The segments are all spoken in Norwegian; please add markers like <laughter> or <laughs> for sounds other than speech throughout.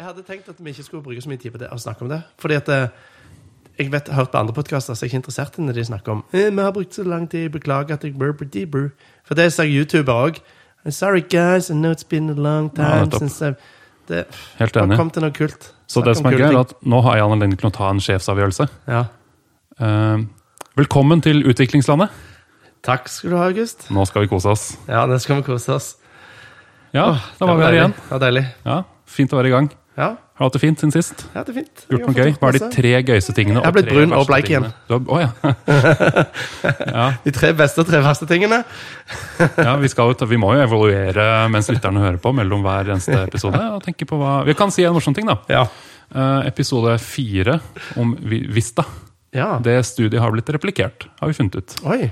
Jeg hadde tenkt at vi ikke skulle bruke så mye tid på det å snakke om det. Fordi at eh, jeg vet, har hørt på andre podkaster, så jeg er ikke interessert i når de snakker om eh, Vi har brukt så lang tid, beklager at jeg brr, brr, brr, brr. For det ser YouTuber òg. Sorry, guys, I know it's been a long Ja, time nettopp. since I've det, Helt enig. kom til noe kult. Så Snakk det om som er kule gøy, er ting. at nå har jeg anledning til å ta en sjefsavgjørelse. Ja. Eh, velkommen til utviklingslandet. Takk skal du ha, August. Nå skal vi kose oss. Ja, nå skal vi kose oss. Ja, da var vi her igjen. Det var deilig. Ja, Fint å være i gang. Ja, Har du hatt det fint siden sist? ja, det er fint. Gjort noe gøy? Hva er de tre gøyeste tingene? Jeg har blitt brun og bleik igjen. Du har, å, ja. <laughs> ja. De tre beste og tre verste tingene. <laughs> ja vi, skal, vi må jo evaluere mens lytterne hører på mellom hver eneste episode. og tenke på hva... Vi kan si en morsom ting, da. Ja. Uh, episode fire om Vista. ja. Det studiet har blitt replikert, har vi funnet ut. Oi.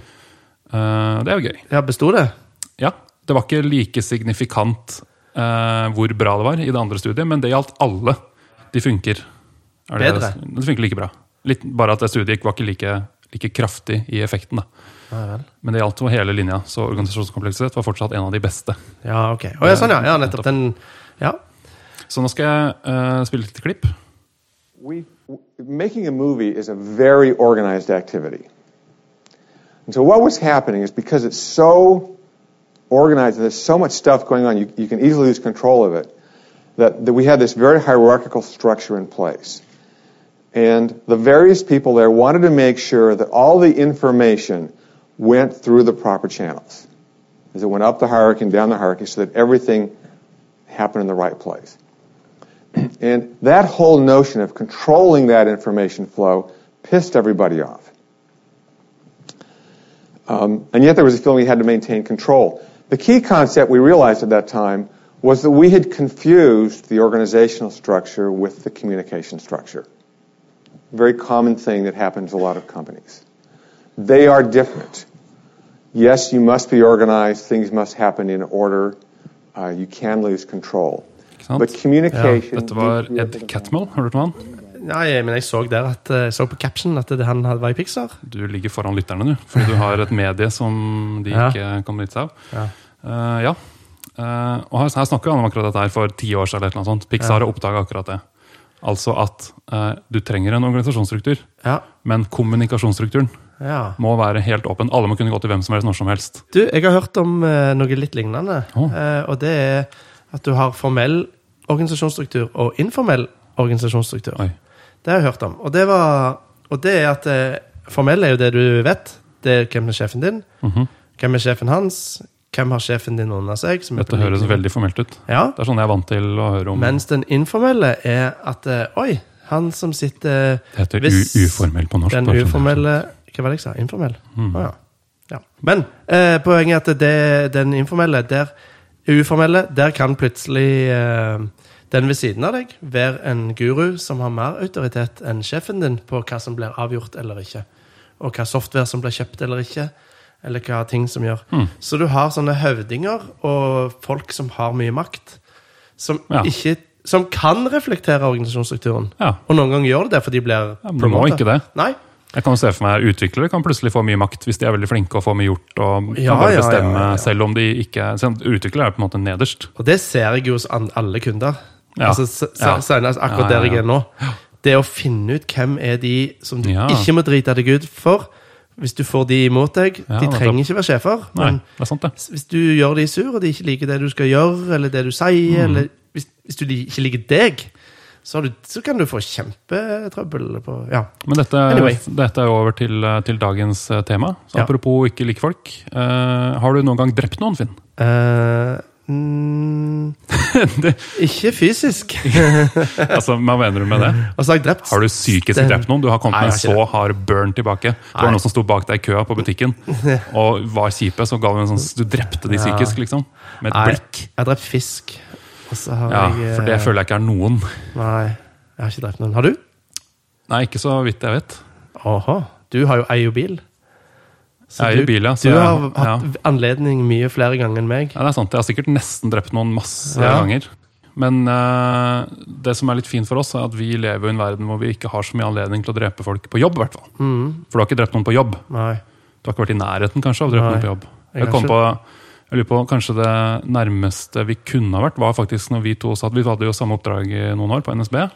Uh, det er jo gøy. Ja, besto det? Ja, Det var ikke like signifikant eh, hvor bra det var i det andre studiet, men det gjaldt alle. De funker. Er det, Bedre. Det funker like bra. Litt, bare at det studiet var ikke like, like kraftig i effekten. da. Ja. Men det gjaldt hele linja, så organisasjonskompleksitet var fortsatt en av de beste. Ja, ok. Å, ja, sånn, ja. ja. Nettopp. Den Ja. Så nå skal jeg uh, spille et klipp. we, making a movie is a very organized activity. And so what was happening is because it's so organized and there's so much stuff going on, you, you can easily lose control of it, that, that we had this very hierarchical structure in place. And the various people there wanted to make sure that all the information went through the proper channels. As it went up the hierarchy and down the hierarchy so that everything happened in the right place. <clears throat> And that whole notion of controlling that information flow pissed everybody off. Um, and yet there was a feeling we had to maintain control. The key concept we realized at that time was that we had confused the organizational structure with the communication structure. Very common thing that happens a lot of companies. They are different. Yes, you must be organized. Things must happen in order. Uh, you can lose control. But communication. Dette var Ed Catmull, har du om han? Nei, men jeg så der at eh, jeg så på caption at det, han var i Pixar. Du ligger foran lytterne, du. Fordi du har et medie som de Ja. ikke kan benytte seg av. Ja. Uh, ja. Uh, og her, her snakker han om akkurat dette her for ti år siden. eller sånt. Pixar har oppdaga akkurat det. Altså at uh, du trenger en organisasjonsstruktur, Ja. men kommunikasjonsstrukturen ja. må være helt åpen. Alle må kunne gå til hvem som helst når som helst. Du, jeg har hørt om eh, noe litt lignende. Oh. Eh, og det er at du har formell organisasjonsstruktur og informell organisasjonsstruktur. Oi. Det har jeg hørt om. Og det, var, og det er at eh, formell er jo det du vet. Det er hvem er sjefen din. Hvem er sjefen hans? Hvem har sjefen din under seg? Dette høres veldig formelt ut. Ja, Det er sånn jeg er vant til å høre om. Mens den informelle er at eh, Oi, han som sitter det heter hvis uformell på norsk. Den sånn. uformelle Hva var det jeg sa? Informell? Mm. Oh, ja. ja. Men eh, poenget er at det, den informelle, der uformelle, der kan plutselig eh, den ved siden av deg være en guru som har mer autoritet enn sjefen din på hva som blir avgjort eller ikke. Og hva software som blir kjøpt eller ikke. Eller hva ting som gjør. Mm. Så du har sånne høvdinger og folk som har mye makt, som, Ja. ikke, som kan reflektere organisasjonsstrukturen. Ja. Og noen ganger gjør det det, for de blir Ja, men må ikke det. Nei. Jeg kan se for meg Utviklere kan plutselig få mye makt hvis de er veldig flinke og får mye gjort. og Ja, kan bare bestemme ja. Selv om de ikke Utviklere er på en måte nederst. Og det ser jeg jo hos alle kunder. Ja. Altså, Særlig Ja. Akkurat Ja, ja, der jeg er nå. Det å finne ut hvem er de som du Ja. ikke må drite deg ut for. Hvis du får de imot deg. Ja, de trenger ikke være sjefer. Nei, Men er sant, det. hvis du gjør de sur, og de ikke liker det du skal gjøre, eller det du sier, Mm. eller hvis, hvis du ikke liker deg, så, har du, så kan du få kjempetrøbbel på Ja. Men dette, Anyway. dette er over til, til dagens eh, tema. Så Ja. Apropos ikke like folk. Uh, har du noen gang drept noen, Finn? Eh, mm, <laughs> ikke fysisk. <laughs> altså, Hva mener du med det? Altså, jeg drept Har du psykisk drept noen? Du har kommet Nei, med så hard burn tilbake. Det var noen som sto bak deg i køa på butikken <laughs> og var kjipe, så ga du en sånn Du drepte de psykisk, liksom. Med et Nei, blikk. Jeg har drept fisk. Og så har Ja, jeg For det eh, føler jeg ikke er noen. Nei, jeg har ikke drept noen. Har du? Nei, ikke så vidt jeg vet. Aha. Du har jo eier bil. Så Jeg eier bil, ja, så Du jeg- har hatt anledning mye flere ganger enn meg. Ja, det er sant. Jeg har sikkert nesten drept noen masse Ja. ganger. Men uh, det som er litt fint for oss, er at vi lever i en verden hvor vi ikke har så mye anledning til å drepe folk på jobb. i hvert fall. Mm. For du har ikke drept noen på jobb. Nei. Du har ikke vært i nærheten kanskje av å drepe Nei, noen på jobb. jeg Jeg kom ikke- på Jeg lurer på, Kanskje det nærmeste vi kunne ha vært, var faktisk når vi to satt Vi hadde jo samme oppdrag i noen år på NSB.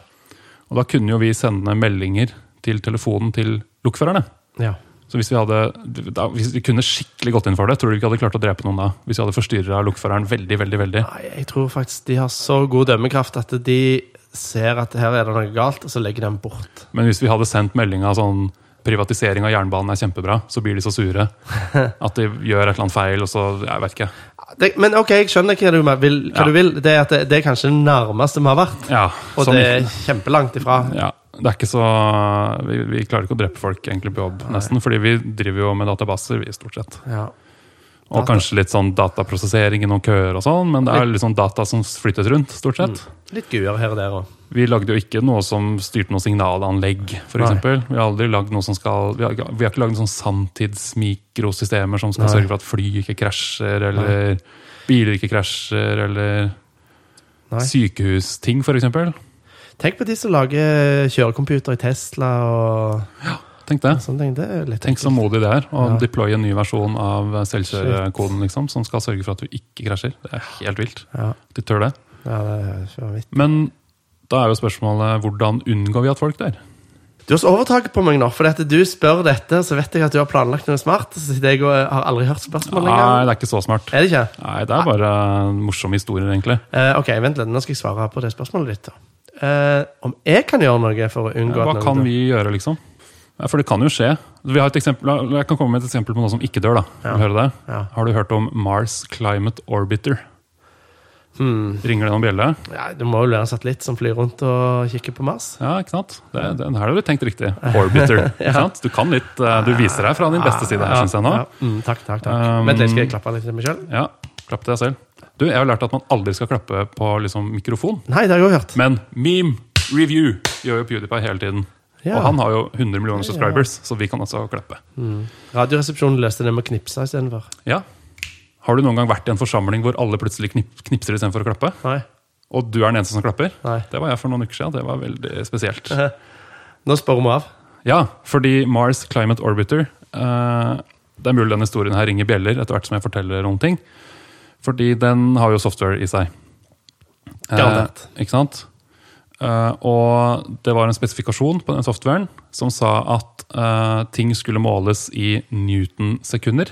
Og da kunne jo vi sende meldinger til telefonen til lokførerne. Ja. Så hvis vi, hadde, da, hvis vi kunne skikkelig gått inn for det, tror du ikke hadde klart å drepe noen da? Hvis vi hadde forstyrra lokføreren veldig, veldig, veldig? Nei, jeg tror faktisk de har så god dømmekraft at de ser at her er det noe galt, og så legger de den bort. Men hvis vi hadde sendt meldinga sånn privatisering av jernbanen er kjempebra, så blir de så sure <laughs> at de gjør et eller annet feil, og så Jeg vet ikke. Det, men ok, jeg skjønner hva du vil. Hva Ja. du vil. Det, er at det, det er kanskje det nærmeste vi har vært. Ja, Og som- det er kjempelangt ifra. ja, det er ikke så vi, vi klarer ikke å drepe folk egentlig på jobb, nesten. Fordi vi driver jo med databaser, vi, stort sett. Ja. Og Data. kanskje litt sånn dataprosessering i noen køer og sånn, men det er litt sånn data som flyttes rundt, stort sett. Litt guer her og der òg. Vi lagde jo ikke noe som styrte noe signalanlegg, eksempel. Vi har aldri lagd noe som skal Vi har, vi har ikke lagd sånn sanntidsmikrosystemer som skal Nei. sørge for at fly ikke krasjer, eller biler ikke krasjer, eller Nei. sykehusting, eksempel. Tenk på de som lager kjørecomputer i Tesla og ja, Tenk det. Sånn, ting. Det er litt Tenk så modig det er å Ja. deploye en ny versjon av selvkjørekoden liksom, som skal sørge for at du ikke krasjer. Det er helt vilt. Ja, De tør det. ja det er ikke vidt. Men da er jo spørsmålet hvordan unngår vi at folk dør? Du har så overtaket på meg nå, for at du spør dette, så vet jeg at du har planlagt noe smart. Så jeg har aldri hørt spørsmål Nei, engang. det er ikke så smart. Er det ikke? Nei, Det er bare morsomme historier, egentlig. Eh, ok, vent litt. Nå skal jeg svare på det spørsmålet ditt. da. Eh, om jeg kan gjøre noe for å unngå Hva at noen kan dør? vi gjøre, liksom? Ja, for det kan jo skje. Vi har et eksempel, jeg kan komme med et eksempel på noe som ikke dør. da. Vil du Ja. høre det? Ja. Har du hørt om Mars Climate Orbiter? Hmm. Ringer det noen bjelle? Ja, det må jo være en satellitt som flyr rundt og kikker på Mars. Ja, ikke sant? Det, det, her har du tenkt riktig. <laughs> Orbiter. ikke sant? Du kan litt, eh, du viser deg fra din beste side her, syns jeg nå. Ja. Mm, takk, takk. takk. Um, Men litt, skal jeg klappe litt til meg sjøl? Ja, Klapp til deg selv. Du, Jeg har lært at man aldri skal klappe på liksom, mikrofon. Nei, det har jeg jo hørt. Men meme review gjør jo PewDiePie hele tiden. Ja. Og han har jo 100 millioner subscribers, så vi kan også klappe. Radioresepsjonen løste det med å knipse istedenfor. Ja. Har du noen gang vært i en forsamling hvor alle plutselig knip, knipser istedenfor å klappe? Nei. Og du er den eneste som klapper? Nei. Det var jeg for noen uker siden. Det var veldig spesielt. <laughs> Nå spør vi av. Ja, fordi Mars Climate Orbiter eh, Det er mulig denne historien her ringer bjeller etter hvert som jeg forteller noen ting. Fordi den har jo software i seg. Eh, ikke sant? Eh, og det var en spesifikasjon på den softwaren som sa at eh, ting skulle måles i newton-sekunder.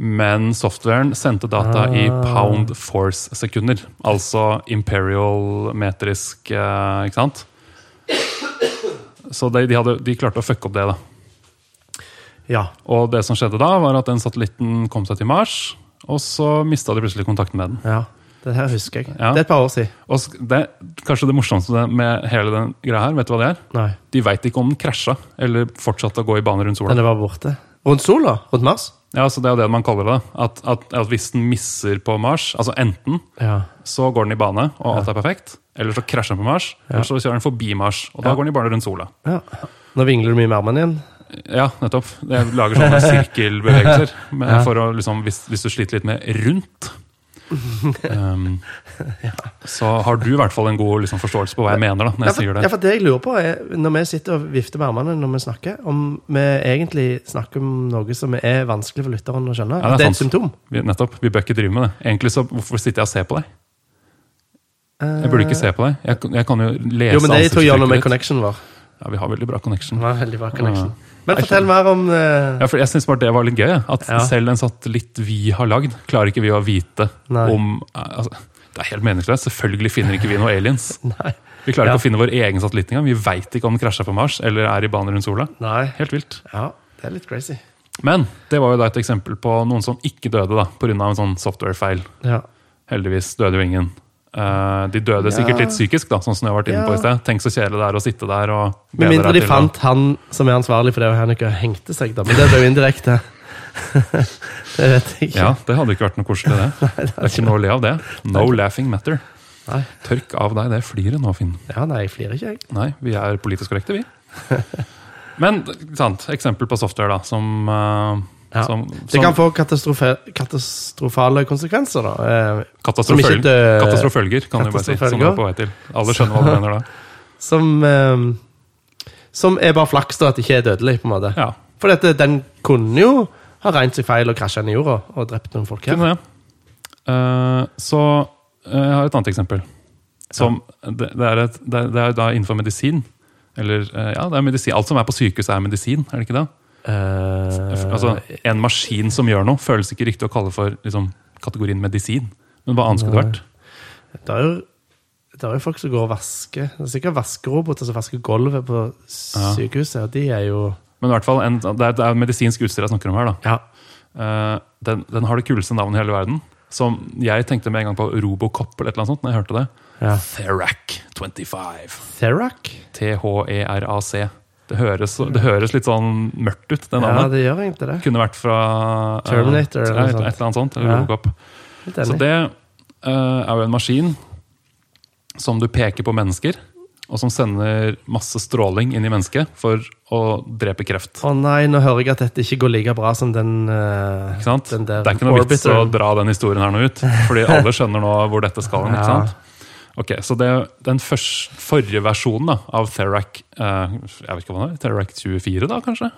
Men softwaren sendte data i Ah. pound force-sekunder. Altså imperial metrisk, eh, ikke sant? Så de, de, hadde, de klarte å fucke opp det. da. Ja. Og det som skjedde da, var at den satellitten kom seg til Mars, og så mista de plutselig kontakten med den. ja. Det her husker jeg. Ja. Det er et par år siden. Og det, kanskje det morsomste med hele den greia her, vet du hva det er? Nei. De veit ikke om den krasja, eller fortsatte å gå i bane rundt sola. Den bare borte. Rundt sola? Rundt Mars? Ja, så Det er jo det man kaller det. At, at, at hvis den misser på Mars, altså enten Ja. så går den i bane, og alt er perfekt, eller så krasjer den på Mars, eller så kjører den forbi Mars, og da Ja. går den i bane rundt sola. ja. Nå vingler du mye med armene igjen. Ja, nettopp. Jeg lager sånne <laughs> sirkelbevegelser Ja. for å liksom, hvis, hvis du sliter litt med rundt. <laughs> Um, Så har du i hvert fall en god liksom, forståelse på hva jeg mener. da, når Ja, for, sier ja, det. for det jeg lurer på er, Når vi sitter og vifter med armene når vi snakker, om vi egentlig snakker om noe som er vanskelig for lytteren å skjønne? Ja, det er det er et symptom? Vi, nettopp, vi bør ikke drive med det. Egentlig så Hvorfor sitter jeg og ser på deg? Jeg burde ikke se på deg. Jeg, jeg kan jo lese Eh, Jo, men det tror jeg gjør noe med ansiktsuttrykket connection vår. Ja, Vi har veldig bra connection. Ja, veldig bra connection. Ja. Men fortell mer om uh... Ja, for jeg synes bare det var litt gøy. At Ja. selv en satellitt vi har lagd, klarer ikke vi å vite Nei. om altså, Det er helt meningsløst. Selvfølgelig finner ikke vi noe aliens. <laughs> Nei. Vi klarer Ja. ikke å finne vår egen satellitt engang. Vi veit ikke om den krasja på Mars eller er i bane rundt sola. Nei. Helt vilt. Ja, det er litt crazy. Men det var jo da et eksempel på noen som ikke døde da, pga. en sånn software-feil. Ja. Heldigvis døde jo ingen. Eh, de døde sikkert litt psykisk, da, sånn som jeg har vært inne på i sted. Tenk så kjedelig det er å sitte der og Med mindre de fant han som er ansvarlig for det, og han ikke hengte seg, da. Men det ble jo indirekte. <laughs> det vet jeg ikke. Ja, det hadde ikke vært noe koselig, det. <laughs> Det er ikke noe å le av det. No laughing matter. Nei. Tørk av deg det fliret nå, Finn. Ja, nei, jeg flirer ikke, jeg. Nei, vi er politisk korrekte, vi. <laughs> Men sant, eksempel på software da, som, eh, Ja. som, Det kan få katastrofale konsekvenser, da. Eh, katastroføl- som ikke katastrofølger, kan du bare si. Som er på vei til. Alle skjønner hva du mener da. <laughs> Som eh, Som er bare flaks, da, at det ikke er dødelig, på en måte. Ja, For dette, den kunne jo ha regnet seg feil og krasja inn i jorda og drept noen folk her. Det. Eh, så eh, jeg har et annet eksempel. Som, det, det, er et, det, er, det da innenfor medisin. Eller eh, ja, det er medisin. Alt som er på sykehus, er medisin. er det ikke det? Eh, altså, En maskin som gjør noe, føles ikke riktig å kalle for liksom, kategorien medisin. Men hva annet skulle det vært? det er jo det er jo folk som går og vasker. Det er sikkert vaskeroboter som vasker gulvet på sykehuset. Og de er jo Men i hvert fall, en, det, er, det er medisinsk utstyr jeg snakker om her. da. Ja. Eh, den, den har det kuleste navnet i hele verden. Som jeg tenkte med en gang på Robocop eller et sånt. når jeg hørte det. ja. Therac 25. Therac? T-H-E-R-A-C. Det høres, det høres litt sånn mørkt ut, det Ja, det gjør egentlig det. Kunne vært fra eh, Terminator eller noe et, sånt. et eller annet sånt. Eller Ja. Litt Så det uh, er jo en maskin som du peker på mennesker, og som sender masse stråling inn i mennesket for å drepe kreft. Å nei, nå hører jeg at dette ikke går like bra som den, uh, den der det er ikke noe vits å Orbiter. dra den historien her nå ut, fordi alle skjønner nå hvor dette skal. hen, ikke sant? Ok, Så det, den første, forrige versjonen da, av Therac eh, jeg vet ikke hva det er, Therac 24, da kanskje?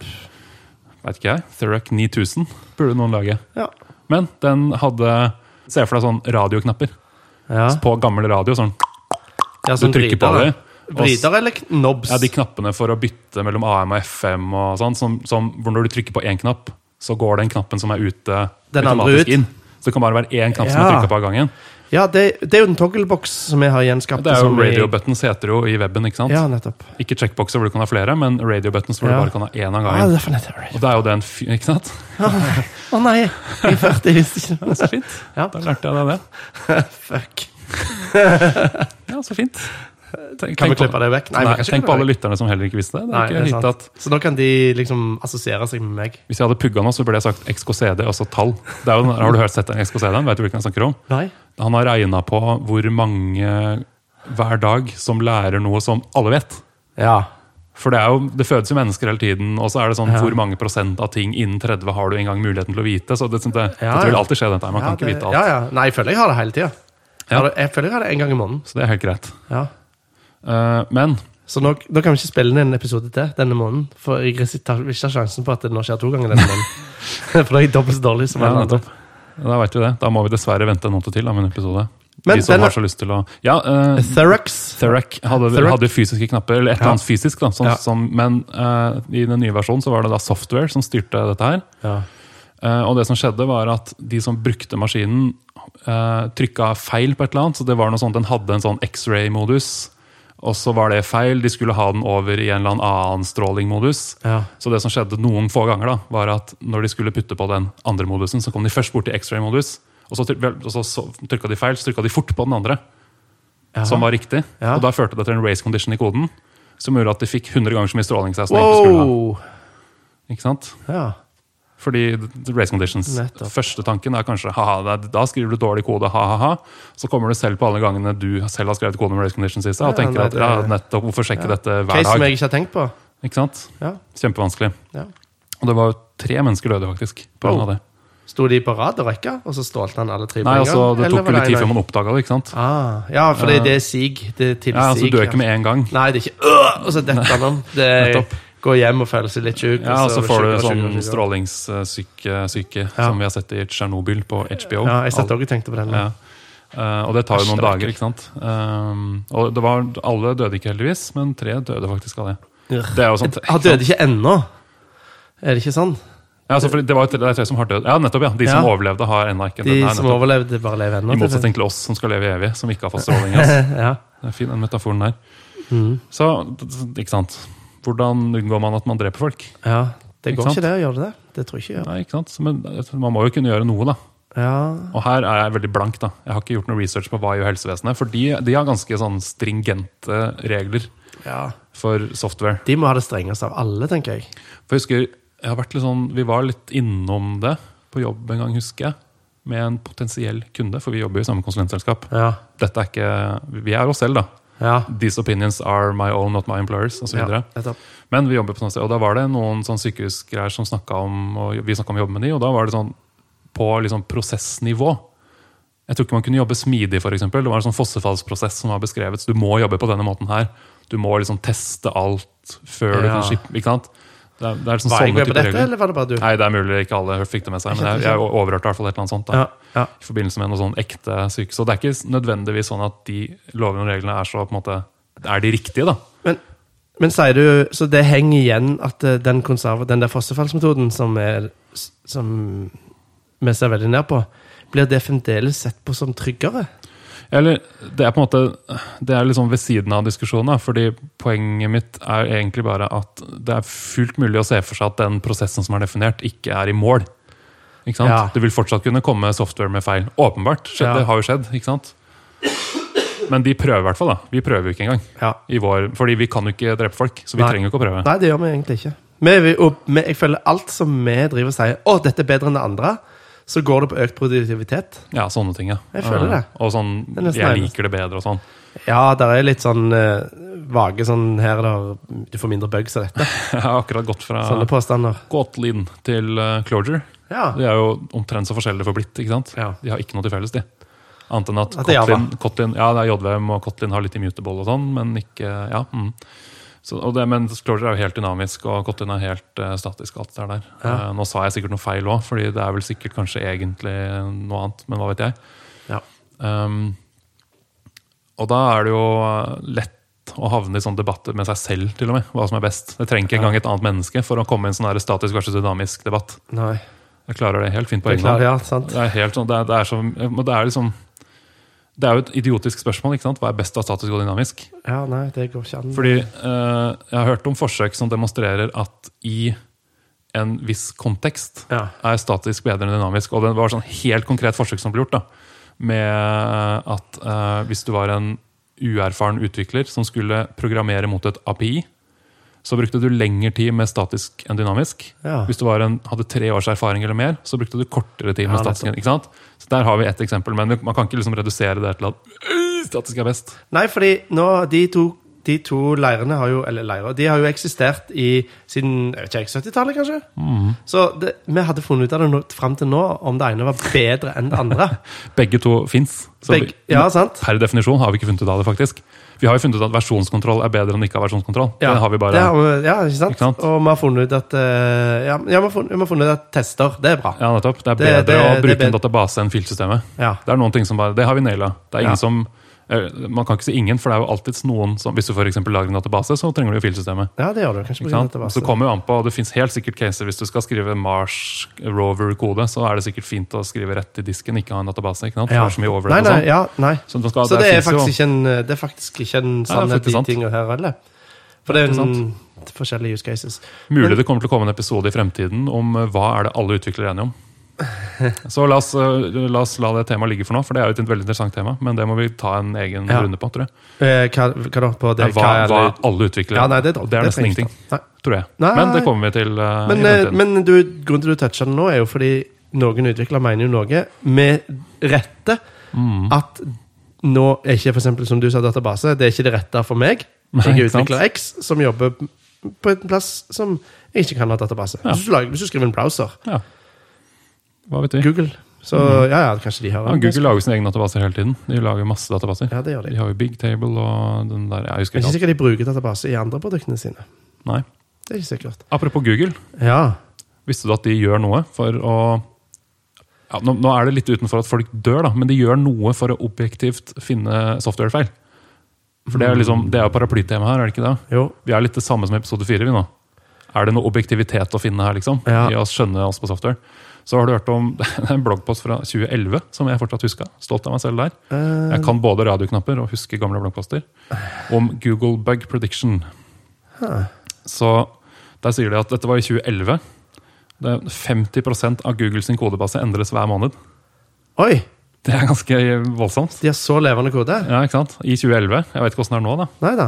Vet ikke jeg. Therac 9000 burde noen lage. Ja. Men den hadde Se for deg sånn radioknapper Ja. Så på gammel radio. sånn, ja, Du sånn trykker på dem. Vrider eller knobs? Ja, De knappene for å bytte mellom AM og FM, og sånn, som, som, hvor når du trykker på én knapp, så går den knappen som er ute, Den automatisk ut. inn. Så det kan bare være én knapp som er Ja. trykka på av gangen. Ja, det, det er jo den togglebox som jeg har gjenskapt. Det er jo radio buttons heter jo i weben. ikke sant? Ja, nettopp. Ikke checkboxer hvor du kan ha flere, men radio buttons hvor Ja. du bare kan ha én av gangen. Ja, det er nettopp. Og det er jo den. Ikke sant? Å nei, jeg førte, 40, jeg visste ikke så fint. Ja. Da lærte jeg deg det. <laughs> Fuck. Ja, så fint. Tenk, Kan vi klippe det vekk? Nei, Nei, tenk på alle lytterne som heller ikke visste det. det, Nei, ikke det at, Så nå kan de liksom assosiere seg med meg. hvis jeg hadde pugga nå, så burde jeg sagt XKCD, altså tall. Det er jo, har du hørt sett den XKCD? Vet du hvilken jeg snakker om? Nei? Han har regna på hvor mange hver dag som lærer noe som alle vet. Ja. For det, er jo, det fødes jo mennesker hele tiden, og så er det sånn Ja. hvor mange prosent av ting innen 30 har du engang muligheten til å vite. Så det, det, Ja, dette vil alltid skje, dette. Man kan ikke vite alt. Ja, ja. Nei, jeg føler jeg har det hele tida. Ja. Jeg føler jeg har det en gang i måneden. Så det er helt greit. Ja. Eh, men Så nå, nå kan vi ikke spille inn en episode til denne måneden. For jeg tar ikke sjansen på at det nå skjer to ganger denne måneden. <laughs> for da er jeg dobbelt så dårlig som ja, alle andre. Da vet vi det. Da må vi dessverre vente en måned til da, med en episode. Men De som den- har så lyst til å Ja, uh, Therax. Therac hadde, hadde fysiske knapper, eller et eller Ja. annet fysisk. da, som, Ja. som, Men uh, i den nye versjonen så var det da software som styrte dette her. Ja. Uh, og det som skjedde var at de som brukte maskinen, uh, trykka feil på et eller annet. Så det var noe sånt, Den hadde en sånn X-ray-modus, og så var det feil. De skulle ha den over i en eller annen stråling-modus. Ja. Så det som skjedde noen få ganger, da, var at når de skulle putte på den andre modusen, så kom de først bort til X-ray-modus, og så, så, så trykka de feil, så trykka de fort på den andre, Ja. som var riktig. Ja. Og da førte det til en race condition i koden, som gjorde at de fikk 100 ganger så mye stråling. Wow! Ikke sant? Ja. Fordi race conditions Nettopp. Første tanken er kanskje ha da skriver du dårlig kode, ha-ha-ha. Så kommer du selv på alle gangene du selv har skrevet kode med race conditions i seg, og Ja, tenker nei, at ja, nettopp, hvorfor sjekke dette hver Case som jeg ikke har tenkt på. Ikke sant? Ja. Kjempevanskelig. Ja. Og det var jo tre mennesker døde faktisk på grunn av det. Sto de på rad og rekka, og så stålte han alle tre på Nei, en altså, gang? Det tok jo litt tid før man oppdaga det. ikke sant? Ah, ja, for det, det er sig. Det er til Ja, altså, sig. Du dør ikke med en gang. Nei, det er ikke øh, Og så detter han om. Det er. <laughs> gå hjem og føle seg litt sjuk. Ja, og så får du sånn strålingssyke syke, Ja. som vi har sett i Tsjernobyl på HBO. Ja, jeg satt også og tenkte på den. Ja. Uh, og det tar jo noen er dager, ikke sant. Um, og det var, alle døde ikke heldigvis, men tre døde faktisk av det. Det er jo sånn, Han døde ikke ennå. Er det ikke sånn? Ja, altså, det var jo det er tre som har død. Ja, nettopp, ja. De som Ja. overlevde, har ennå ikke De dødd. Som overlevde, bare lever ennå. I motsetning til oss som skal leve evig, som ikke har fått stråling. Altså. <laughs> ja. Det er fin, den metaforen der. Mm. Så, ikke sant. Hvordan unngår man at man dreper folk? ja. Det går ikke, ikke det å gjøre det. Det tror jeg ikke jeg. Nei, ikke sant? Men man må jo kunne gjøre noe, da. Ja. Og her er jeg veldig blank. da. Jeg har ikke gjort noe research på hva gjør helsevesenet. For de, de har ganske sånn stringente regler ja. for software. De må ha det strengeste av alle, tenker jeg. For jeg husker, jeg har vært litt sånn, Vi var litt innom det på jobb en gang, husker jeg. Med en potensiell kunde, for vi jobber jo i samme konsulentselskap. Ja. Dette er ikke, Vi er oss selv, da. Ja. These opinions are my own, not my employers, osv. ja. videre. Men vi jobber på sånn sted, og da var det noen sånn sykehusgreier som snakka om og vi om å jobbe med de, og da var det sånn på liksom prosessnivå. Jeg tror ikke man kunne jobbe smidig, eksempel. Det var en sånn fossefallsprosess som var beskrevet. Så du må jobbe på denne måten her. Du må liksom teste alt før du kan skippe. ikke sant? Det er, det er sånn Var jeg med på dette, regler. eller var det bare du? Nei, det er mulig ikke alle fikk det med seg, men jeg, jeg overhørte i hvert fall et eller annet sånt. Ja, ja. i forbindelse med noe sånn ekte syke. Så det er ikke nødvendigvis sånn at de lovene og reglene er så på en måte er de riktige, da. Men, men sier du Så det henger igjen at eh, den, den der fossefallsmetoden som, er, som vi ser veldig ned på, blir det fremdeles sett på som tryggere? Eller det er på en måte Det er liksom ved siden av diskusjonen, fordi poenget mitt er egentlig bare at det er fullt mulig å se for seg at den prosessen som er definert, ikke er i mål. Ikke sant? Ja. Det vil fortsatt kunne komme software med feil. Åpenbart. Skjedd, Ja. Det har jo skjedd. ikke sant? Men de prøver i hvert fall. da. Vi prøver jo ikke engang. Ja. I vår, fordi vi kan jo ikke drepe folk, så vi Nei. trenger jo ikke å prøve. Nei, det gjør vi egentlig ikke. Vi, vi, og vi, jeg føler alt som vi driver og sier å, dette er bedre enn det andre, så går det på økt produktivitet. Ja, sånne ting, ja. Jeg føler det. Og sånn, det jeg liker det bedre og sånn. Ja, det er litt sånn eh, vage sånn her der du får mindre bugs av dette. <laughs> Jeg har akkurat gått fra Sånne påstander. Kotlin til uh, Clojure. Ja. De er jo omtrent så forskjellige for blitt. ikke sant? Ja. De har ikke noe til felles, de. Annet enn at, At. Kotlin, Kotlin Ja, det er JVM, og Kotlin har litt immutable og sånn, men ikke Ja. Mm. Så, og det, men Closure er jo helt dynamisk, og Kotlin er helt uh, statisk. alt det der. Ja. Uh, nå sa jeg sikkert noe feil òg, fordi det er vel sikkert kanskje egentlig noe annet, men hva vet jeg. Ja. Um, og da er det jo eh, lett å havne i sånne debatter med seg selv, til og med. Hva som er best. Det trenger ikke engang et annet menneske for å komme i en sånn her statisk versus dynamisk debatt. Nei. Jeg klarer det helt fint på egen hånd. ja. Det sånn, det det er liksom Det er jo et idiotisk spørsmål. ikke sant? Hva er best av statisk og dynamisk? Ja, nei, det går ikke an. Fordi eh, jeg har hørt om forsøk som demonstrerer at i en viss kontekst Ja. er statisk bedre enn dynamisk. Og det var sånn helt konkret forsøk som ble gjort. da, Med at eh, hvis du var en uerfaren utvikler som skulle programmere mot et API, så brukte du lengre tid med statisk enn dynamisk. Ja. Hvis du var en, hadde tre års erfaring eller mer, så brukte du kortere tid med Ja, statisk. ikke sant? Så Der har vi ett eksempel, men man kan ikke liksom redusere det til at «Øh, statisk er best. Nei, fordi nå, de to, de to leirene har jo Eller leirer, de har jo eksistert i siden jeg vet ikke, 70-tallet, kanskje? Mm. Så det, vi hadde funnet ut av det fram til nå, om det ene var bedre enn det andre. <laughs> Begge to fins. Ja, sant? Per definisjon har vi ikke funnet ut av det, faktisk. Vi har jo funnet ut at versjonskontroll er bedre enn ikke versjonskontroll. Ja, det har vi bare. det har vi- ja, ikke sant? Ikke sant? Og vi har funnet ut at eh, Ja, vi, har funnet, vi har funnet ut at tester, det er bra. Ja, nettopp. Det er bedre det- det å bruke en database enn filsystemet. Ja. Det er noen ting som bare, det har vi naila. Det er ingen som Man kan ikke si ingen, for det er jo alltids noen som Hvis du for lager en database, så trenger du jo filsystemet. Ja, det gjør du. Kanskje på database. Så kommer jo an på, og det fins helt sikkert caser hvis du skal skrive Mars Rover-kode, så er det sikkert fint å skrive rett i disken, ikke ha en database. ikke sant? Ja. så mye overhead Nei, nei, sånn. ja, nei. Så, det skal, Så det er, jo- faktisk ikke en, det er faktisk ikke en sannhet sant. tingene her heller. For det er en, forskjellige use cases. Mulig det kommer til å komme en episode i fremtiden om eh, hva er det alle utviklere er enige om. Så la oss, eh, la oss la det temaet ligge for nå, for det er jo et veldig interessant tema. Men det må vi ta en egen Ja. runde på, tror jeg. Eh, hva, hva da? På det, hva, hva alle utvikler. Ja, nei, det, det er nesten ingenting, tror jeg. Nei. Men det kommer vi til Uh, Men, eh, men du, grunnen til du toucher det nå, er jo fordi noen utviklere mener jo noe med rette Mm. at nå er ikke eksempel, som du sa, database. Det er ikke det rette for meg. Jeg er utvikler X som jobber på en plass som jeg ikke kan ha database. Ja. Hvis, du lager, hvis du skriver en browser, Ja. Hva vet vi? Google, så ja, ja, kanskje de har Ja, Google lager sine egne databaser hele tiden. De lager masse databaser. Ja, det gjør de. De har jo Bigtable og den der Jeg husker Jeg er ikke alt. sikkert de bruker databaser i andre produktene sine. Nei. Det er ikke sikkert. Apropos Google. Ja. Visste du at de gjør noe for å ja, nå, nå er det litt utenfor at folk dør, da, men de gjør noe for å objektivt finne softwarefeil. For det er liksom, det er jo paraplytemaet her, er det ikke det? Jo. Vi er litt det samme som episode fire. Er det noe objektivitet å finne her, liksom? Ja. I å skjønne oss på software? Så har du hørt om <laughs> en bloggpost fra 2011 som jeg fortsatt huska. Stolt av meg selv der. Eh, Jeg kan både radioknapper og huske gamle bloggposter. Om Google Bug Prediction. Så der sier de at dette var i 2011. Det er 50% av Googles kodebase endres hver måned. oi! Det er ganske voldsomt. De har så levende kode? Ja, ikke sant? I 2011. Jeg vet ikke åssen det er nå, da. Nei da.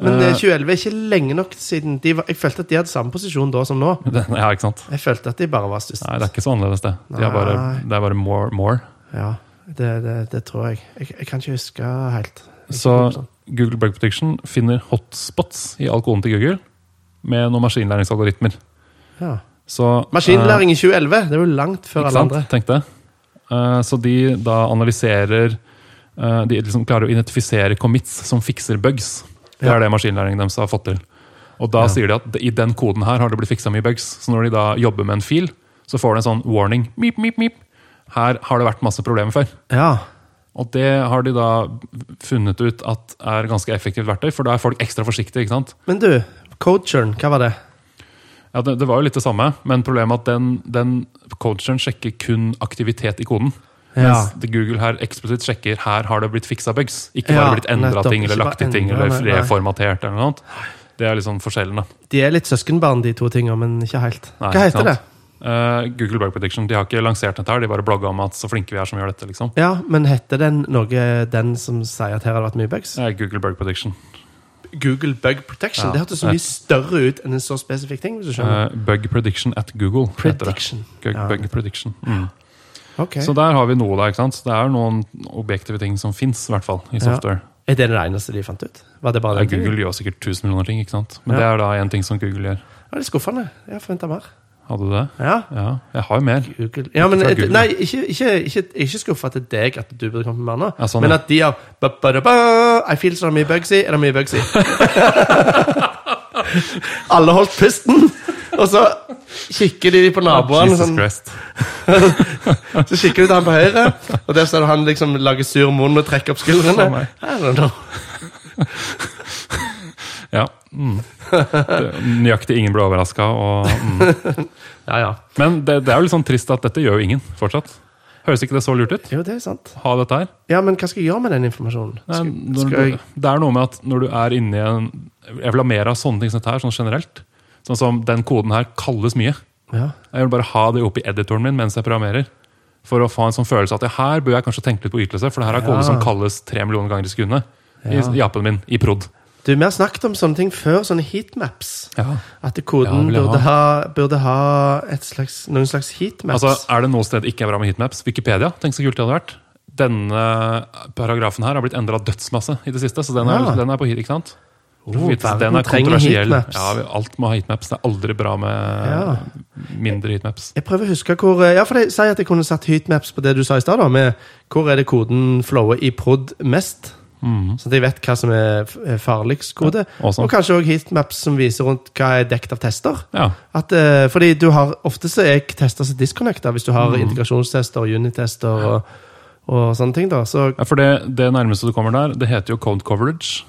Men det eh, 2011 er ikke lenge nok siden de var, Jeg følte at de hadde samme posisjon da som nå. <laughs> Det, ja, ikke sant? Jeg følte at de bare var størst. Nei, det er ikke så annerledes, det. De er bare, det er bare more. more. Ja, det, det, det tror jeg. jeg. Jeg kan ikke huske helt. Er Så sånn. Google Bug Prediction finner hotspots i all koden til Google med noen maskinlæringsalgoritmer. Ja. Så, Maskinlæring i 2011! Det er jo langt før alle sant? andre. Tenk det. Eh, så de da analyserer eh, De liksom klarer å identifisere commits som fikser bugs. Det er det maskinlæringen deres har fått til. Og da sier de at i den koden her har det blitt fiksa mye bugs. Så når de da jobber med en fil, så får de en sånn warning. Mip, mip, mip. Her har det vært masse problemer før. Ja. Og det har de da funnet ut at er ganske effektivt verktøy, for da er folk ekstra forsiktige. ikke sant? Men du, coacheren, hva var det? Ja, det, det var jo litt det samme, men problemet er at den, den coacheren sjekker kun aktivitet i koden. Ja. Mens Google her eksplisitt sjekker her har det blitt fiksa bugs. Ikke Ja, bare blitt endra ting eller lagt til ting eller reformatert. eller noe annet. Det er liksom forskjellen. da. De er litt søskenbarn, de to tingene, men ikke helt. Nei, Hva heter det? Eh, Google Bug Prediction de har ikke lansert dette, her, de bare blogga om at så flinke vi er som gjør dette. liksom. Ja, men heter den noe den som sier at her har det vært mye bugs? Er Google Bug Prediction. Google Bug Protection. Ja. Det hørtes så mye større ut enn en så spesifikk ting. Eh, bug Prediction at Google. Prediction. Bug, Ja. bug Prediction. Mm. Ok. Så der har vi noe, da. ikke sant? Det er noen objektive ting som fins, i hvert fall, i Ja. software. Er det det eneste de fant ut? Var det bare Ja? Google gjør sikkert tusen millioner ting, ikke sant? Men Ja. det er da én ting som Google gjør. Ja, det er skuffende. Jeg har forventa mer. Hadde du det? Ja. Ja, jeg har jo mer. Google. Ja, men, Ikke nei, ikke, ikke, ikke, ikke skuffa til deg at du burde kommet med mer nå, Ja, sånn, men at de har ba, ba, da, ba, I feel so mye bugs i. Er det mye bugs i? <laughs> Alle holdt pusten, og så kikker de på naboene. Sånn, <laughs> så kikker de til han på høyre, og der ser du han liksom lager sur munn og trekker opp skuldrene. <laughs> <laughs> Ja. Mm. Nøyaktig ingen ble overraska. Mm. Ja, ja. Men det, det er jo litt sånn trist at dette gjør jo ingen fortsatt. Høres ikke det så lurt ut? Jo, det er sant. Ha dette her? Ja, men hva skal jeg gjøre med den informasjonen? Nei, Skal, jeg... du, det er noe med at når du er inne i en Jeg vil ha mer av sånne ting som dette her, sånn generelt. Sånn som den koden her kalles mye. Ja. Jeg vil bare ha det oppi editoren min mens jeg programmerer. For å få en sånn følelse at her bør jeg kanskje tenke litt på ytelse, for det her er kode Ja. som kalles tre millioner ganger i sekundet. I, Ja. i appen min, i prod. Du, Vi har snakket om sånne ting før, sånne heatmaps. Ja. At koden Ja, burde, ha. burde ha et slags, noen slags heatmaps. Altså, Er det noe sted ikke er bra med heatmaps? Wikipedia. Tenk så kult det hadde vært. Denne paragrafen her har blitt endra dødsmasse i det siste, så den er, Ja. den er på hit, ikke sant? Oh, den er kontroversiell. Ja, alt må ha heatmaps. Det er aldri bra med Ja. mindre heatmaps. Jeg prøver å huske hvor Ja, for jeg at jeg kunne satt heatmaps på det du sa i stad, hvor er det koden flower i prod mest. Så at jeg vet hva som er er farligst kode. Ja, awesome. Og kanskje òg heatmaps som viser rundt hva er dekket av tester. Ja. At, uh, fordi du har, Ofte så er tester som disconnecta, hvis du har Mm. integrasjonstester og unit-tester og, og sånne ting. da. Så Ja, for det, det nærmeste du kommer der, det heter jo code coverage.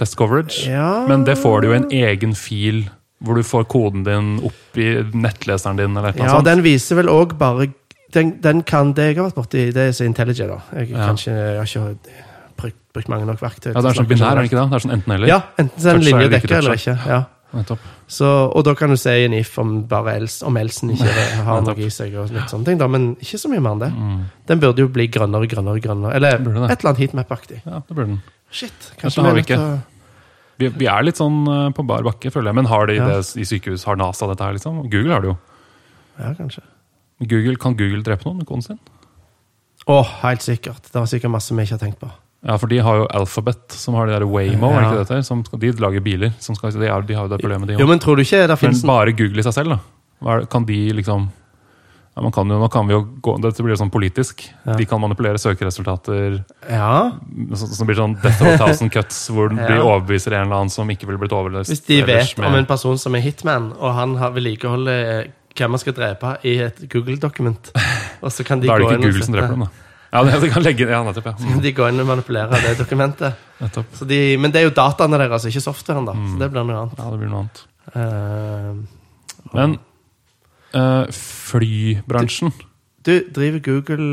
Test coverage. Ja. Men det får du jo i en egen fil hvor du får koden din opp i nettleseren din. eller noe Ja, sånt. den viser vel òg bare den, den kan det jeg har vært borti, det er så IntelliJ, da. Jeg, Ja. kanskje, jeg har ikke brukt, brukt mange nok verktøy. Ja, Det er sånn binær, er det ikke det? Det er sånn enten-eller. Ja, enten så er en linje dekker eller ikke. Ja. Så, og da kan du si en if om bare els, om elsen ikke <laughs> har noe i seg. og litt sånne ting da, Men ikke så mye mer enn det. Den burde jo bli grønnere, grønnere, grønnere. Eller Mm. Et eller annet heatmap-aktig. Ja, det burde den. Shit, kanskje, kanskje har vi vi nødt til ikke. å Vi, vi er litt sånn eh, på bar bakke, føler jeg. Men har de Ja. det i sykehus? Har NASA dette her, liksom? Google har det jo. Ja, kanskje. Google, Kan Google drepe noen med koden sin? Å, helt sikkert. Det var sikkert masse vi ikke har tenkt på. Ja, for de har jo Alphabet, som har de der Waymo, Ja. ikke det heter? Som de lager biler. Som skal, de, har, de har jo det problemet, de Jo, òg. men tror du ikke det Men bare Google i seg selv, da? Det- Kan de liksom ja, man kan jo, Nå kan vi jo gå, Dette blir jo sånn politisk. Ja. De kan manipulere søkeresultater. Ja, Så, så blir det sånn Death of a Thousand Cuts, hvor de <laughs> Ja. overbeviser en eller annen som ikke ville blitt overlevd. Hvis de vet med- om en person som er hitman, og han har vedlikeholder hvem man skal drepe i et Google-dokument, <laughs> og så kan de Da er det ikke Google som dreper dem, da. Ja, det, det kan legge, ja nettopp. ja. Mm, De går inn og manipulerer det dokumentet. Så de, men det er jo dataene deres, ikke softwaren. da Så det blir noe annet. Ja, det blir noe annet. Eh, Men eh, flybransjen du, driver Google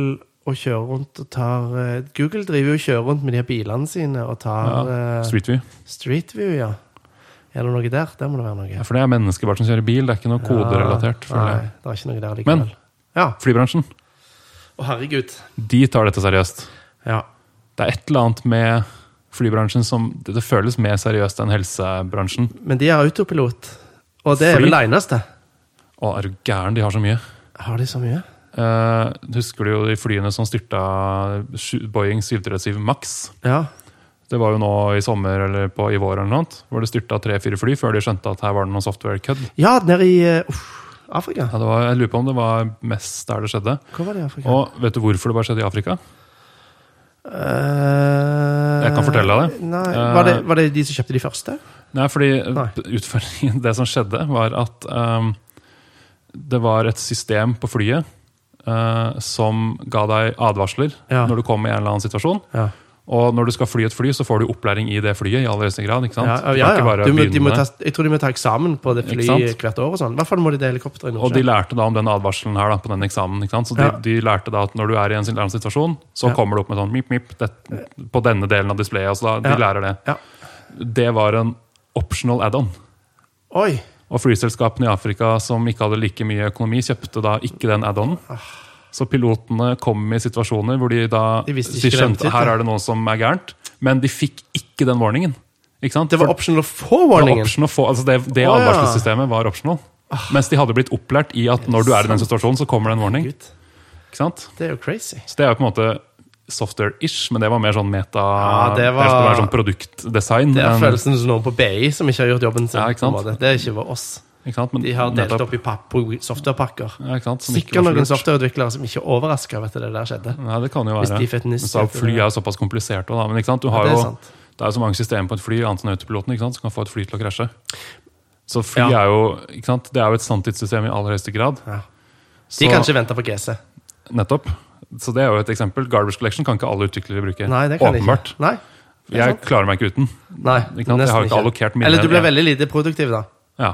og kjører rundt og tar uh, Google driver jo og kjører rundt med de her bilene sine og tar ja, eh, Street View. Street View, ja. Er det noe der? Der må det være noe. Ja, for det er mennesker bare som kjører bil, det er ikke noe koderelatert. Ja, Nei, det er ikke noe der Men- Ja. Flybransjen, Å, herregud. de tar dette seriøst. Ja. Det er et eller annet med flybransjen som Det, føles mer seriøst enn helsebransjen. Men de har autopilot, og det er vel det eneste. Å, er du gæren, de har så mye. Har de så mye? Eh, husker du jo de flyene som styrta Boeing 737 Max? Ja. Det var jo nå i sommer eller på, i vår eller noe, annet, hvor det styrta tre-fire fly før de skjønte at her var det noe software-kødd. Ja, nede i uh, Afrika. Ja, det var- jeg lurer på om det var mest der det skjedde. Hvor var det i Afrika? Og vet du hvorfor det bare skjedde i Afrika? Uh, Jeg kan fortelle deg det. Nei, Eh, var, det var det de som kjøpte de første? Nei, fordi Nei. utfordringen <laughs> Det som skjedde, var at ehm, det var et system på flyet eh, som ga deg advarsler Ja. når du kom i en eller annen situasjon. Ja. Og når du skal fly et fly, så får du opplæring i det flyet. i aller grad, ikke sant? Ja, Du ja, ja. Du må, de må ta, jeg tror de må ta eksamen på det flyet hvert år. og sånn. I hvert fall må de det helikopteret Og de lærte da om den advarselen her da, på den eksamen. ikke sant? Så de, de lærte da at når du er i en eller annen situasjon, så kommer det opp med sånn mip, mip, det, på denne delen av displayet. Altså da. De lærer det. Ja. Det var en optional add-on. Oi! Og flyselskapene i Afrika som ikke hadde like mye økonomi, kjøpte da ikke den add-on. Så pilotene kom i situasjoner hvor de da De de skjønte her er det noe som er gærent, men de fikk ikke den warningen. Ikke sant? Det var optional å få warningen. Det, få, altså det, det oh, advarselssystemet var optional. Mens de hadde blitt opplært i at når du er i den situasjonen, så kommer det en warning. Ikke sant? det er jo crazy. Så det er jo på en måte software-ish, men det var mer sånn meta Ja, det var- det sånn produktdesign. Det er følelsen som noen på BI som ikke har gjort jobben sin. Ja. Det er ikke var oss. ikke? Men De har delt opp i softwarepakker. ja, Sikkert noen softwareutviklere som ikke er overraska over at det der skjedde. Nei, det kan jo Hvis være. de Men så fly er såpass komplisert også, da. Men? Du Ja, har det jo, sant. det er så mange systemer på et fly, annet enn autopiloten, som kan få et fly til å krasje. Så fly Ja. er jo ikke sant? Det er jo et sanntidssystem i aller høyeste grad. Ja. Så, De kan ikke vente på GC. Nettopp. Så det er jo et eksempel. Garbage collection kan ikke alle utviklere bruke. Nei, det kan Åpenbart. ikke. Nei, det er Jeg sant. klarer meg ikke uten. Nei, Ikke sant? Jeg har ikke allokert mine. Eller du blir veldig lite produktiv, da. Ja.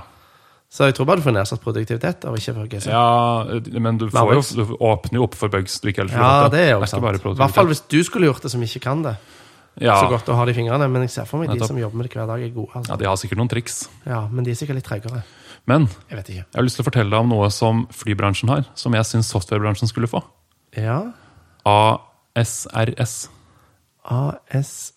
Så jeg tror bare du får nedsatt produktivitet av ikke å ja, men du, får jo, du åpner jo opp for bugs du ikke ellers Ja, det er jo ikke sant. bare I hvert fall hvis du skulle gjort det som ikke kan det. Ja, Så godt å ha det i fingrene. Men jeg ser for meg de som jobber med det hver dag, er gode. ja, Altså. de har sikkert noen triks. Ja, Men de er sikkert litt tregere. Men Jeg jeg har lyst til å fortelle deg om noe som flybransjen har, som jeg syns softwarebransjen skulle få. Ja. ASRS. ASRS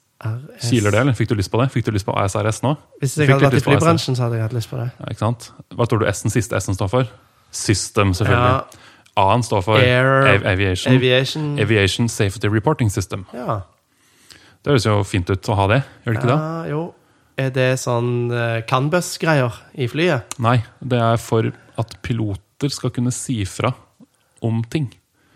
Kiler det, eller? Fikk du lyst på det? Fikk du lyst på ASRS nå? Hvis jeg hadde vært i flybransjen, så hadde jeg hatt lyst på det. Ja, ikke sant? Hva tror du S-en siste S-en står for? System, selvfølgelig. A-en står for Air- av aviation. Aviation. Aviation Safety Reporting System. Ja. Det høres jo fint ut å ha det, gjør det ikke det? Jo. Er det sånn uh, Canbus-greier i flyet? Nei, det er for at piloter skal kunne si fra om ting.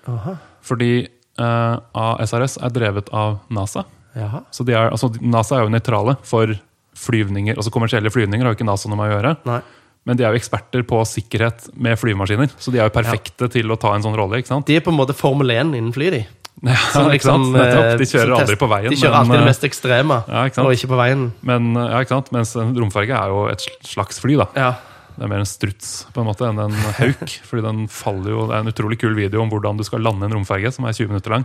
Aha. Fordi eh, ASRS er drevet av NASA. Jaha. Så de er, altså, NASA er jo nøytrale for flyvninger. altså Kommersielle flyvninger har jo ikke NASA noe med å gjøre. Nei. Men de er jo eksperter på sikkerhet med flyvemaskiner. Så de er jo perfekte til å ta en sånn rolle. ikke sant? De er på en måte Formel 1 innen fly, de. <laughs> Ja, sant? liksom, eh, De kjører aldri på veien. De kjører men, alltid det eh, mest ekstreme, Ja, ikke og ikke på veien. Men, ja, ikke sant? Mens en romferge er jo et slags fly. da. Ja. Det er mer en struts på en måte enn en hauk. <laughs> fordi den faller jo, Det er en utrolig kul video om hvordan du skal lande en romferge, som er 20 minutter lang.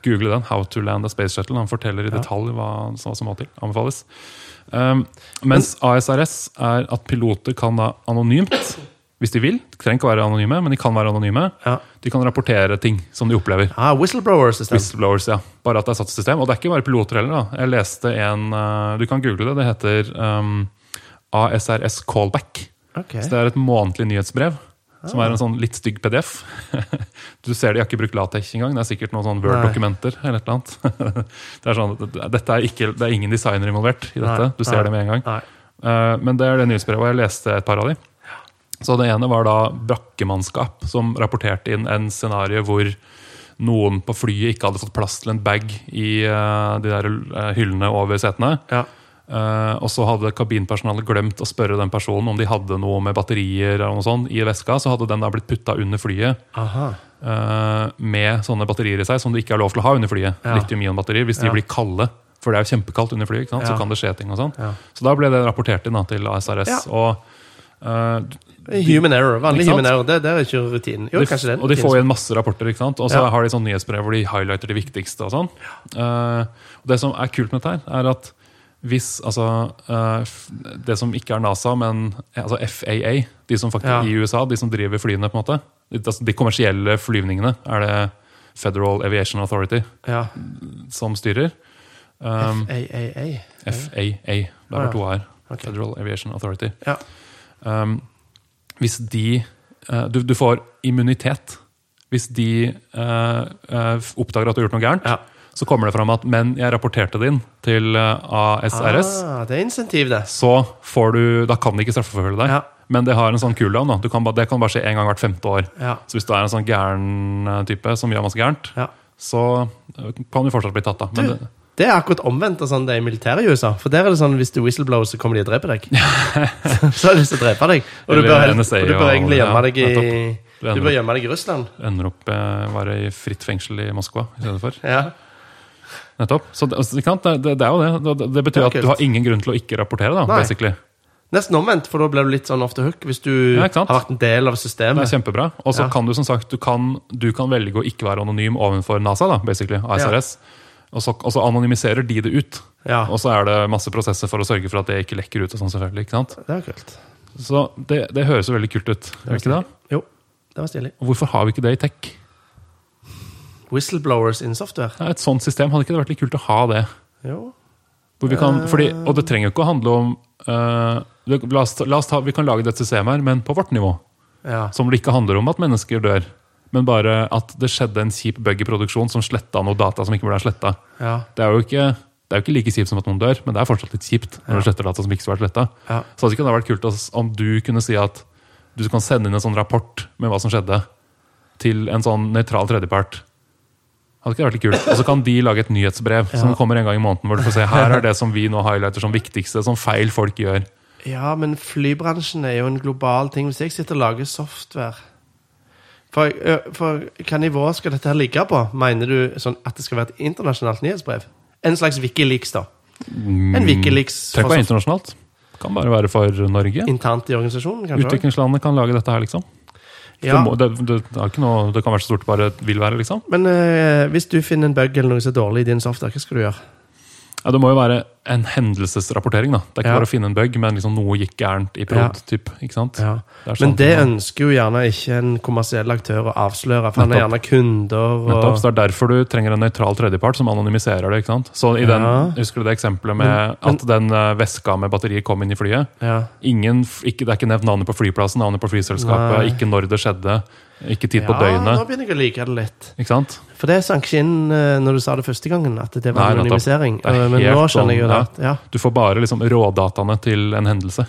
Google den. How to land a space shuttle. Han forteller i detalj hva, hva som må til. Anbefales. Um, mens ASRS er at piloter kan da anonymt, hvis de vil, de trenger ikke være anonyme, men de kan være anonyme, Ja. de kan rapportere ting som de opplever. Ah, Whistleblower-system. Whistleblowers, ja. Bare at det er satt i system. Og det er ikke bare piloter heller. da. Jeg leste en uh, Du kan google det. Det heter um, ASRS Callback. Ok. Så det er et månedlig nyhetsbrev. Som er en sånn litt stygg PDF. <laughs> Du ser de har ikke brukt Latex engang. Det er sikkert noen sånn Word-dokumenter. eller et eller annet. <laughs> Det er sånn, dette er ikke, det er ingen designer involvert i dette. Nei, Du ser nei, det med en gang. Nei. Eh, Men det er det nyhetsbrevet, og jeg leste et par av de. Så det ene var da brakkemannskap, som rapporterte inn en scenario hvor noen på flyet ikke hadde fått plass til en bag i eh, de der eh, hyllene over setene. Ja. Eh, og så hadde kabinpersonalet glemt å spørre den personen om de hadde noe med batterier eller noe sånt i veska. Så hadde den da blitt putta under flyet eh, med sånne batterier i seg som du ikke har lov til å ha under flyet. Ja. Lithium-ion-batterier. Hvis de Ja. blir kalde. For det er jo kjempekaldt under flyet? Ja. så kan det skje ting. og sånn. Så da ble det rapportert inn da, til ASRS. Og eh, Human error. Vanlig human error. Det, det er ikke rutinen. Jo, de, den, og de får igjen masse rapporter, ikke sant? og så har de sånn nyhetsbrev hvor de highlighter det viktigste. og sånn. Det som er kult med dette, her, er at hvis altså, eh, Det som ikke er NASA, men altså FAA, de som faktisk Ja. i USA, de som driver flyene, på en måte, de, altså, kommersielle flyvningene, er det Federal Aviation Authority Ja. som styrer. Um, FAAA. FAA. Det er bare to a-er. Federal Aviation Authority. Ja. Um, hvis de eh, du, du får immunitet. Hvis de uh, uh, oppdager at du har gjort noe gærent, Ja. Så kommer det fram at men jeg rapporterte det inn til eh, ASRS, Ah, det er insentiv, det. så får du, da kan de ikke straffeforfølge deg. Ja. Men det har en sånn cooldown. Da. Du kan, det kan bare skje én gang hvert femte år. Ja. Så hvis du er en sånn gæren eh, type som gjør masse gærent, Ja. så eh, kan du fortsatt bli tatt da. Du, det, Det er akkurat omvendt av sånn det er i militæret i USA. For der er det sånn hvis du whistleblower, så kommer de og dreper deg. <laughs> så har de lyst til å drepe deg. Og du bør, NSA og du bør egentlig gjemme deg i. Du bør gjemme deg i Russland. Ender opp være i fritt fengsel i Moskva i stedet for. Ja. Nettopp. Så det, altså, det, det, det er jo det. Det, det betyr Det at du har ingen grunn til å ikke rapportere, da, Nei. basically. Nesten omvendt, for da blir du litt sånn off the hook hvis du Ja, har vært en del av Det systemet. er kjempebra. Og så Ja. kan du som sagt du kan, du kan velge å ikke være anonym overfor NASA, da, basically, ASRS. Og, så, og så anonymiserer de det ut. Ja, Og så er det masse prosesser for å sørge for at det ikke lekker ut. og sånn selvfølgelig, ikke sant? det er kult. Så det, det høres jo veldig kult ut. Det ikke det? Jo, det var stilig. Hvorfor har vi ikke det i tech? Whistleblowers in software. Ja, et sånt system, hadde ikke det vært litt kult å ha det? Jo. Kan, fordi, og det trenger jo ikke å handle om uh, la oss, la oss ta, Vi kan lage dette systemet her, men på vårt nivå. Ja. Som det ikke handler om at mennesker dør, men bare at det skjedde en kjip bug i produksjon som sletta noe data som ikke burde ha sletta. Ja. Det er jo ikke, det er jo ikke like kjipt som at noen dør, men det er fortsatt litt kjipt når du sletter data som ikke vært sletta. Ja. Så hadde ikke vært kult om du kunne si at du kan sende inn en sånn rapport med hva som skjedde, til en sånn nøytral tredjepart. Hadde ikke det vært litt kult? Og så kan de lage et nyhetsbrev som kommer en gang i måneden, hvor du får se her er det som vi nå highlighter som viktigste, som feil folk gjør. ja, men flybransjen er jo en global ting. Hvis jeg sitter og lager software For, for hva nivå skal dette her ligge på? Mener du sånn at det skal være et internasjonalt nyhetsbrev? En slags Wikileaks, da. En Wikileaks Trenger ikke være internasjonalt. Kan bare være for Norge. internt i organisasjonen, kanskje? Utviklingslandet kan lage dette her, liksom. Ja. Det, må, det, det, er noe, det kan være så stort det bare vil være, liksom. Men eh, hvis du finner en bug eller noe som er dårlig i din software, hva skal du gjøre? Ja, Det må jo være en hendelsesrapportering. da. Det er ikke Ja. bare å finne en bug, men liksom noe gikk gærent i prod. Ja. Typ, ikke sant? Ja. Det Men sånn det ønsker jo gjerne ikke en kommersiell aktør å avsløre, for han er gjerne kunder Nettopp, så Det er derfor du trenger en nøytral tredjepart som anonymiserer det. ikke sant? Så i den, Ja. Husker du det eksempelet med Men- men- at den eh, veska med batteriet kom inn i flyet? ja. Ingen, ikke, Det er ikke nevnt navnet på flyplassen, navnet på flyselskapet, Nei. ikke når det skjedde, ikke tid på ja, døgnet. nå begynner jeg å like det litt. ikke sant? For det sank ikke inn eh, når du sa det første gangen, at det var Nei, anonymisering. Er Eh, Men nå skjønner jeg jo sånn, det. Ja, Du får bare liksom rådataene til en hendelse.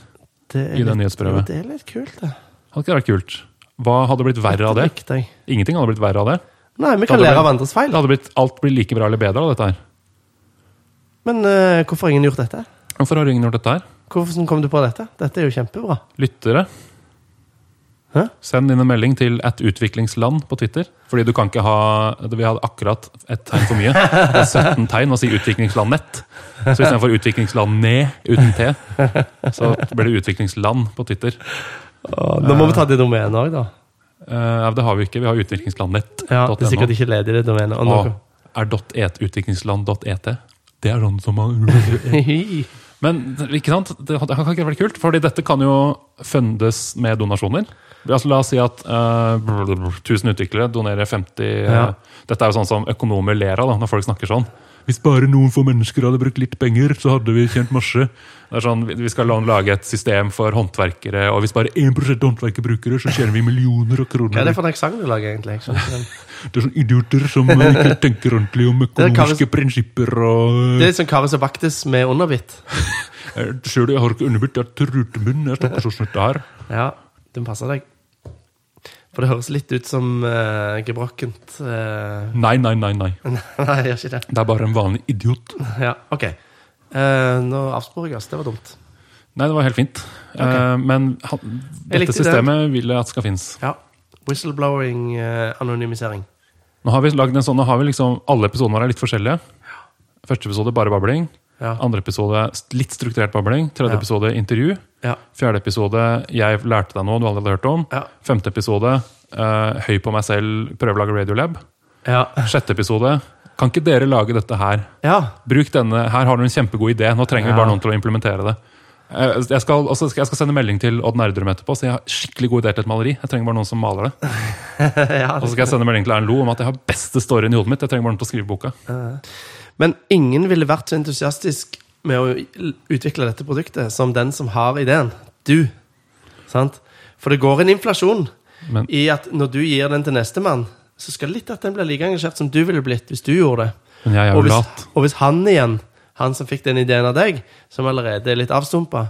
det I det nyhetsbrevet. Det er litt kult, det. Hadde ikke vært kult? Hva hadde blitt verre av det? Ingenting hadde blitt verre av det. Nei, vi kan lære av andres feil. Det hadde blitt, alt blir like bra eller bedre av dette her. Men uh, hvorfor har ingen gjort dette? Hvorfor har ingen gjort dette her? Hvorfor kom du på dette? Dette er jo kjempebra. Lyttere. Hæ? Send inn en melding til at utviklingsland på Twitter. Fordi du kan ikke ha Vi hadde akkurat ett tegn for mye. Det er 17 tegn å si utviklingsland nett. Så istedenfor utviklingsland ned uten T, så blir det utviklingsland på Twitter. Nå må vi ta det domenet òg, da. Eh, det har vi ikke. Vi har utviklingslandnett.no. Ja, det er sikkert ikke ledig, det domenet. Og Og nå- er .et utviklingsland.et. Det er sånn som man <laughs> Men ikke sant? det det kan ikke være kult, fordi dette kan jo fundes med donasjoner. Altså, la oss si at eh, brr, brr, 1000 utviklere donerer 50 ja. uh, Dette er jo sånn som økonomer ler av da, når folk snakker sånn. Hvis bare noen få mennesker hadde brukt litt penger, så hadde vi tjent masse. Det er sånn, vi- skal lage et system for håndverkere, og hvis bare 1 håndverkerbrukere, så tjener vi millioner av Hva er kroner. det for en eksamen du lager, egentlig? Det er sånne idioter som <laughs> ikke tenker ordentlig om økonomiske prinsipper og Det er litt sånn Karius og Baktus med underbitt. <laughs> Sjøl jeg har ikke underbitt. jeg har trutemunn. Jeg snakker <laughs> så som dette her. Ja, den passer deg. For det høres litt ut som uh, gebrokkent uh... Nei, nei, nei. nei. Nei, jeg gjør ikke det. Det er bare en vanlig idiot. Ja, ok. Uh, nå avsporer jeg oss. Det var dumt. Nei, det var helt fint. Eh, men han, dette systemet det. vil jeg at skal finnes. Ja. Whistleblowing, eh, anonymisering. Nå har vi lagd en sånn, nå har vi liksom, Alle episodene våre er litt forskjellige. Første episode bare babling. Ja. Andre episode litt strukturert babling. Tredje Ja. episode intervju. Ja. Fjerde episode jeg lærte deg noe du aldri hadde hørt om. Ja. Femte episode eh, høy på meg selv, prøve å lage Radiolab. Ja. Sjette episode kan ikke dere lage dette her? ja. Bruk denne, Her har du en kjempegod idé. Nå trenger vi bare noen til å implementere det. Eh, Jeg skal, også, jeg skal sende melding til Odd Nerdrum etterpå, så jeg har skikkelig god idé til et maleri. Jeg trenger bare noen som maler det. <laughs> ja. Og så skal jeg sende melding til Erlend Lo om at jeg har beste storyen i hodet mitt. Jeg trenger bare noen til å skrive boka. Men ingen ville vært så entusiastisk med å utvikle dette produktet som den som har ideen. Du. Sant? For det går en inflasjon Men- i at når du gir den til nestemann, så skal litt at den blir like engasjert som du ville blitt hvis du gjorde det. Men jeg er Og hvis, lat. og hvis han igjen, han som fikk den ideen av deg, som allerede er litt avstumpa,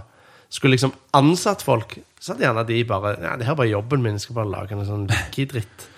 skulle liksom ansatt folk, så hadde gjerne de bare Ja, det her er bare jobben min, jeg skal bare lage noe sånn wiki-dritt.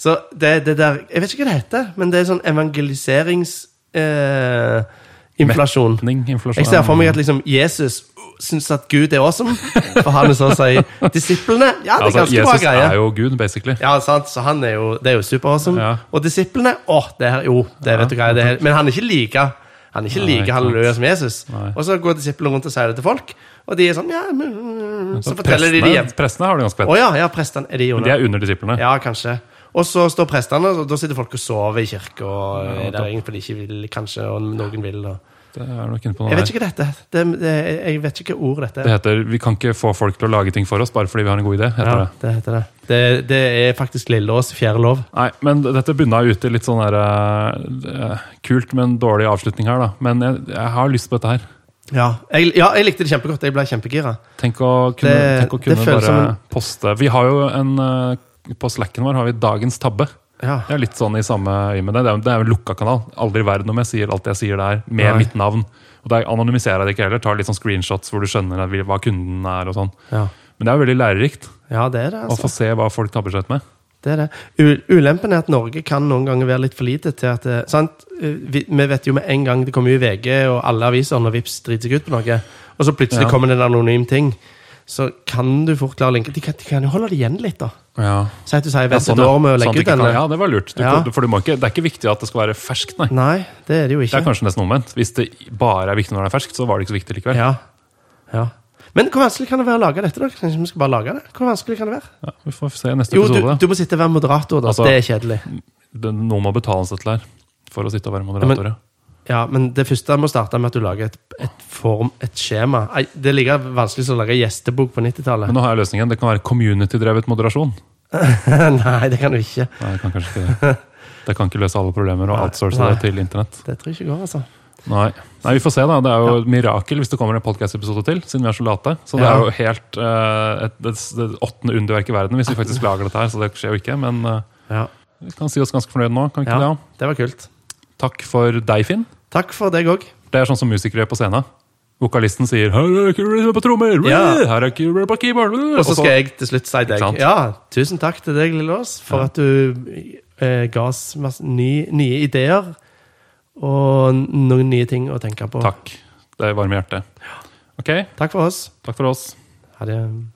Så det, det der Jeg vet ikke hva det heter, men det er sånn evangeliserings... Eh. Jeg ser for meg at liksom Jesus syns at Gud er awesome, for han er så å si Disiplene Ja, det er altså, ganske bra Jesus er jo Gud, basically. Ja, sant, så han er jo, det er jo super-awesome. Ja. Og disiplene Å, det her, jo, det vet du hva, jeg er, men han er ikke like han er ikke Nei, like halleluja som Jesus. Nei. Og så går disiplene rundt og sier det til folk, og de er sånn ja, men, mm, Så forteller de det prestene, hjem. prestene har det ganske Å fett. ja, ja, prestene er de under. Men de er under disiplene. Ja, kanskje. Og så står prestene, og da sitter folk og sover i kirka, og er der egentlig de ikke vil, kanskje, og noen vil. Og. Det er nok inne på noe Jeg vet ikke hva dette det, det, Jeg vet ikke hva ordet dette Det er. heter 'Vi kan ikke få folk til å lage ting for oss bare fordi vi har en god idé'. heter Ja, det. det heter det. Det, det er faktisk Lilleås fjerde lov. Nei, men dette bunna ut i litt sånn der, uh, kult, men dårlig avslutning her, da. Men jeg, jeg har lyst på dette her. Ja jeg, ja, jeg likte det kjempegodt. Jeg ble kjempegira. Tenk å kunne, Det- tenk å kunne bare en- poste Vi har jo en uh, På slacken vår har vi dagens tabbe. Ja. Det er litt sånn i samme øye med det. Det er, det er jo en lukka kanal. Aldri i verden om jeg sier alt jeg sier der, med Nei. mitt navn. Og der anonymiserer jeg det ikke heller. Tar litt sånn screenshots hvor du skjønner hva kunden er og sånn. Ja. Men det er jo veldig lærerikt ja, det er det. å altså få se hva folk tabber seg ut med. Det er det. U ulempen er at Norge kan noen ganger være litt for lite til at det, sant? Vi, vi vet jo med en gang det kommer i VG og alle aviser når Vips driter seg ut på noe, og så plutselig Ja. kommer det en anonym ting, så kan du fort klare å linke. De kan, de kan jo holde det igjen litt, da. Ja. Si at du sier vent et år med å legge ut denne. Ja, det var lurt. Du, Ja. For ikke, det er ikke viktig at det skal være ferskt, nei. Nei, det er det jo ikke. Det er kanskje nesten omvendt. Hvis det bare er viktig når det er ferskt, så var det ikke så viktig likevel. Ja. ja. Men hvor vanskelig kan det være å lage dette? da? Kanskje vi skal bare lage det? Hvor vanskelig kan det være? Ja, vi får se neste episode. Jo, du, du må sitte og være moderator, da. Altså- det er kjedelig. Noen må betales dette her for å sitte og være moderator. ja. Ja, men det første må starte med at du lager et, et form, et skjema. Det er like vanskelig som å lage gjestebok på 90-tallet. Men nå har jeg løsningen. Det kan være community-drevet moderasjon. <laughs> Nei, det kan du ikke. Nei, det kan kanskje ikke det. Det kan ikke løse alle problemer og outsource Nei. det til internett. Det tror jeg ikke går, altså. Nei. Nei, vi får se, da. Det er jo et mirakel hvis det kommer en podcast-episode til, siden vi er så late. Så det Ja. er jo helt uh, et, det, det åttende underverk i verden hvis vi faktisk <laughs> lager dette her. Så det skjer jo ikke. Men uh, Ja, vi kan si oss ganske fornøyd nå. Kan vi ikke det? det var kult. Takk for deg, Finn. Takk for deg òg. Det er sånn som musikere på scenen. Vokalisten sier 'Her er rhythm på trommer', Ja. her er rhythm på keyboard'. Og så skal jeg til slutt si deg? Ja, tusen takk til deg, Lillås, for Ja. at du eh, ga oss ny, nye ideer og noen nye ting å tenke på. Takk. Det varmer hjertet. Ok, Takk for oss. takk for oss. Ha det.